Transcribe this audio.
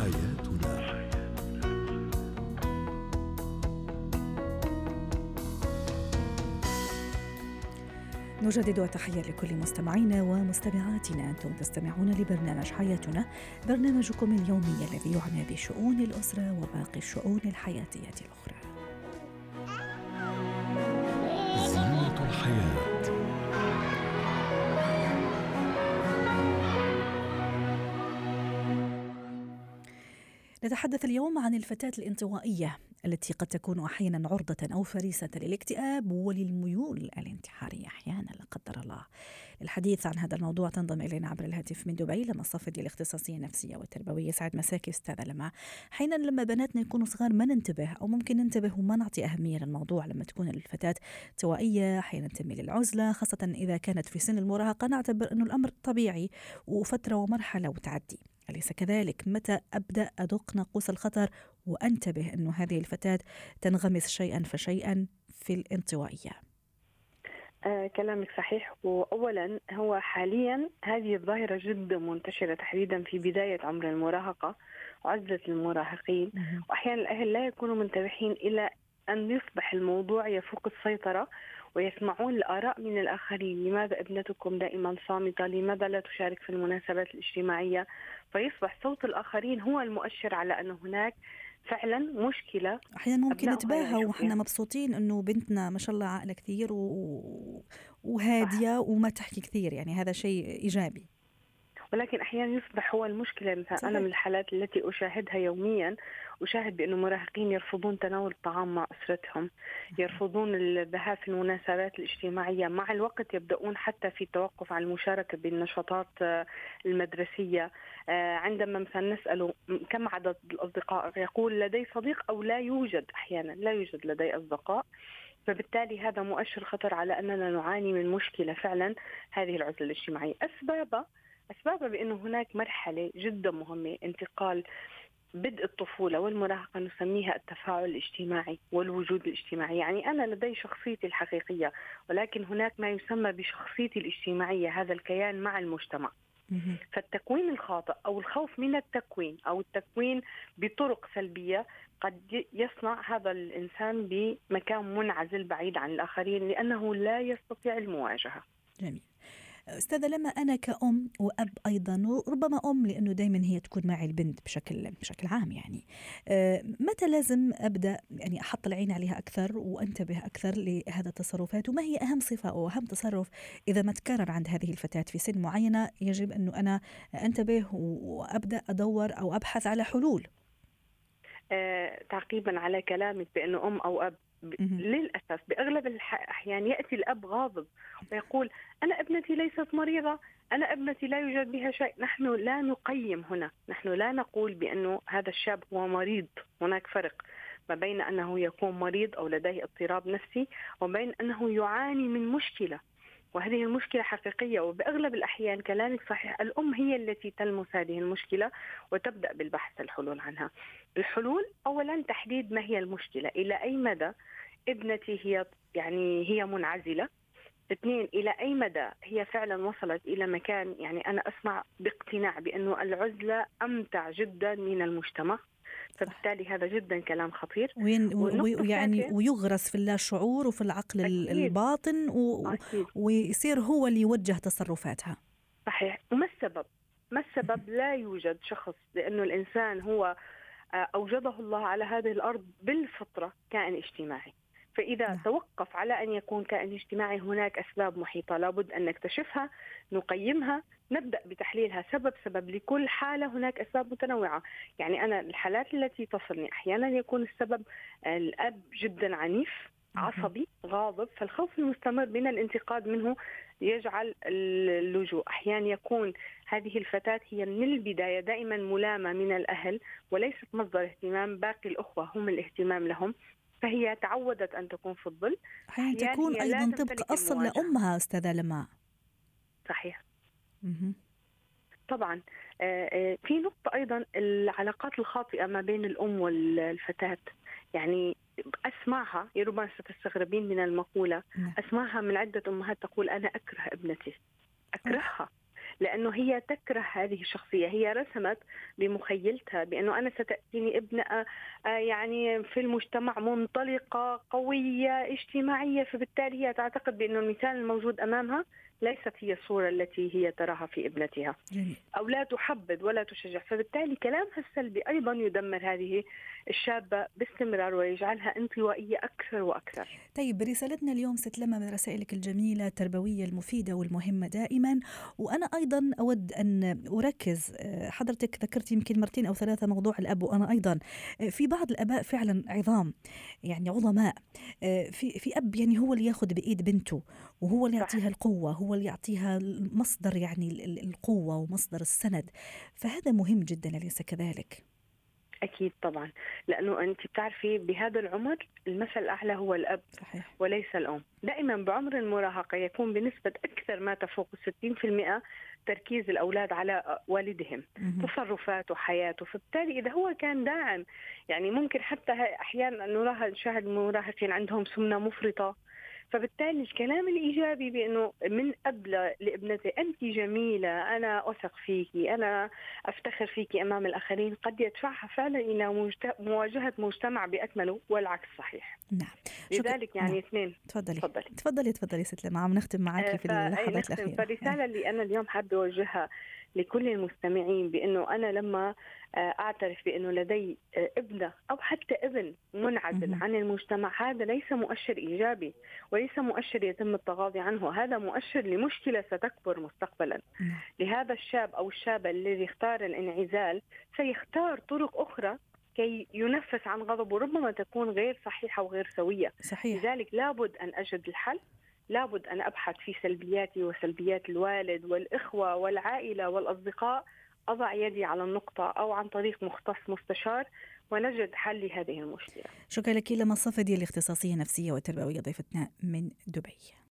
حياتنا. نجدد التحية لكل مستمعينا ومستمعاتنا. أنتم تستمعون لبرنامج حياتنا برنامجكم اليومي الذي يعنى بشؤون الأسرة وباقي الشؤون الحياتية الأخرى. زينة الحياة. نتحدث اليوم عن الفتاة الانطوائية. التي قد تكون أحيانا عرضة أو فريسة للاكتئاب وللميول الانتحارية أحيانا لا قدر الله. للحديث عن هذا الموضوع تنضم إلينا عبر الهاتف من دبي لما صفدي الاختصاصية النفسية والتربوية سعد مساكي أستاذة لما. أحيانا لما بناتنا يكونوا صغار ما ننتبه أو ممكن ننتبه وما نعطي أهمية للموضوع لما تكون الفتاة انطوائية أحيانا تميل للعزلة خاصة إذا كانت في سن المراهقة. نعتبر أنه الأمر طبيعي وفترة ومرحلة وتعدي. أليس كذلك؟ متى أبدأ أدق ناقوس الخطر وأنتبه أن هذه الفتاة تنغمس شيئا فشيئا في الانطوائية؟ آه كلامك صحيح. واولا هو حاليا هذه الظاهرة جدا منتشرة تحديدا في بداية عمر المراهقة وعزلة المراهقين. واحيانا الأهل لا يكونوا منتبهين إلى أن يصبح الموضوع يفوق السيطرة ويسمعون الآراء من الآخرين. لماذا ابنتكم دائما صامتة؟ لماذا لا تشارك في المناسبات الاجتماعية؟ فيصبح صوت الآخرين هو المؤشر على أن هناك فعلا مشكلة أحيانا ممكن نتباهى وإحنا مبسوطين أنه بنتنا ما شاء الله عاقلة كثير و... وهادية وما تحكي كثير يعني هذا شيء إيجابي. ولكن أحيانا يصبح هو المشكلة. مثلا أنا من الحالات التي أشاهدها يوميا أشاهد بأنه مراهقين يرفضون تناول الطعام مع أسرتهم يرفضون الذهاب في المناسبات الاجتماعية. مع الوقت يبدأون حتى في التوقف عن المشاركة بالنشاطات آه، المدرسية. آه، عندما مثلا نساله كم عدد الأصدقاء يقول لدي صديق أو لا يوجد أحيانا لا يوجد لدي أصدقاء. فبالتالي هذا مؤشر خطر على أننا نعاني من مشكلة فعلا هذه العزلة الاجتماعية. أسبابها أسبابها بأنه هناك مرحلة جدا مهمة انتقال بدء الطفولة والمراهقة نسميها التفاعل الاجتماعي والوجود الاجتماعي. يعني أنا لدي شخصيتي الحقيقية ولكن هناك ما يسمى بشخصيتي الاجتماعية هذا الكيان مع المجتمع. فالتكوين الخاطئ أو الخوف من التكوين أو التكوين بطرق سلبية قد يصنع هذا الإنسان بمكان منعزل بعيد عن الآخرين لأنه لا يستطيع المواجهة. جميل. أستاذة لما أنا كأم وأب أيضا وربما أم لأنه دائما هي تكون معي البنت بشكل بشكل عام يعني آه، متى لازم أبدأ يعني أحط العين عليها أكثر وأنتبه أكثر لهذا التصرفات؟ وما هي أهم صفة أو أهم تصرف إذا ما تكرر عند هذه الفتاة في سن معينة يجب أنه أنا أنتبه وأبدأ أدور أو أبحث على حلول؟ آه، تعقيبا على كلامك بأنه أم أو أب للأسف بأغلب الأحيان يأتي الأب غاضب ويقول أنا ابنتي ليست مريضة أنا ابنتي لا يوجد بها شيء. نحن لا نقيم هنا نحن لا نقول بانه هذا الشاب هو مريض. هناك فرق ما بين أنه يكون مريض أو لديه اضطراب نفسي وبين أنه يعاني من مشكلة وهذه المشكلة حقيقية. وبأغلب الأحيان كلامك صحيح الأم هي التي تلمس هذه المشكلة وتبدأ بالبحث الحلول عنها. الحلول أولا تحديد ما هي المشكلة إلى أي مدى ابنتي هي يعني هي منعزلة. اثنين إلى أي مدى هي فعلا وصلت إلى مكان يعني أنا أسمع باقتناع بأنه العزلة أمتع جدا من المجتمع. فبالتالي هذا جدا كلام خطير. وين ويعني ويغرس في اللاشعور وفي العقل أكيد. الباطن و... ويصير هو اللي يوجه تصرفاتها. صحيح. وما السبب؟ ما السبب؟ لا يوجد شخص لأنه الإنسان هو آه، أوجده الله على هذه الأرض بالفطرة كائن اجتماعي. فإذا نعم. توقف على أن يكون كائن اجتماعي هناك أسباب محيطة لابد أن نكتشفها نقيمها نبدأ بتحليلها سبب سبب. لكل حالة هناك أسباب متنوعة. يعني أنا الحالات التي تصلني أحيانا يكون السبب الأب جدا عنيف عصبي غاضب فالخوف المستمر من الانتقاد منه يجعل اللجوء. أحيانا يكون هذه الفتاة هي من البداية دائما ملامة من الأهل وليست مصدر اهتمام باقي الأخوة هم الاهتمام لهم فهي تعودت أن تكون في الظل. أحيانا تكون أيضا طبق أصلا لأمها أستاذة لماء. صحيح. طبعا آه، آه، في نقطة أيضا العلاقات الخاطئة ما بين الأم والفتاة. يعني أسمعها يا ربما ستستغربين من المقولة. نعم. أسمعها من عدة أمهات تقول أنا أكره ابنتي. أكرهها. لأنه هي تكره هذه الشخصية. هي رسمت بمخيلتها بأنه أنا ستأتيني ابنة آه، يعني في المجتمع منطلقة قوية اجتماعية فبالتالي هي تعتقد بأنه المثال الموجود أمامها ليست هي الصورة التي هي تراها في ابنتها. جميل. أو لا تحبذ ولا تشجع. فبالتالي كلامها السلبي أيضا يدمر هذه الشابة باستمرار ويجعلها انطوائية أكثر وأكثر. طيب رسالتنا اليوم ست لما من رسائلك الجميلة التربوية المفيدة والمهمة دائما. وأنا أيضا أود أن أركز آه، حضرتك ذكرت يمكن مرتين أو ثلاثة موضوع الأب وأنا أيضا. آه، في بعض الآباء فعلا عظام يعني عظماء. آه، في في أب يعني هو اللي ياخذ بإيد بنته وهو اللي يعطيها القوة هو اللي يعطيها مصدر يعني القوة ومصدر السند فهذا مهم جدا أليس كذلك؟ أكيد طبعا لأنه أنت بتعرفي بهذا العمر المثل الأعلى هو الأب صحيح. وليس الأم دائما بعمر المراهقة يكون بنسبة أكثر ما تفوق 60% تركيز الأولاد على والدهم مم. تصرفاته حياته فبالتالي إذا هو كان داعم يعني ممكن حتى أحيانا نراهق نشاهد المراهقين عندهم سمنة مفرطة فبالتالي الكلام الإيجابي بأنه من قبل لابنتي انت جميلة أنا أثق فيكي أنا أفتخر فيكي أمام الآخرين قد يدفعها فعلا إلى مواجهة مجتمع باكمله والعكس صحيح. نعم. لذلك يعني نعم. اثنين. تفضلي. تفضلي. تفضلي تفضلي ست لما عم نختم معك في اللحظات الأخيرة. فالرساله اللي أنا اليوم حابة أوجهها لكل المستمعين بأنه أنا لما آه، أعترف بأنه لدي آه، ابنة أو حتى ابن منعزل عن المجتمع هذا ليس مؤشر إيجابي وليس مؤشر يتم التغاضي عنه. هذا مؤشر لمشكلة ستكبر مستقبلا. لهذا الشاب أو الشابة الذي اختار الانعزال سيختار طرق أخرى كي ينفس عن غضبه ربما تكون غير صحيحة وغير سوية. صحيح. لذلك لابد أن أجد الحل. لابد أن أبحث في سلبياتي وسلبيات الوالد والإخوة والعائلة والأصدقاء أضع يدي على النقطة أو عن طريق مختص مستشار ونجد حل لهذه المشكلة. شكرا لك. لما صفدي الاختصاصية النفسية والتربوية ضيفتنا من دبي.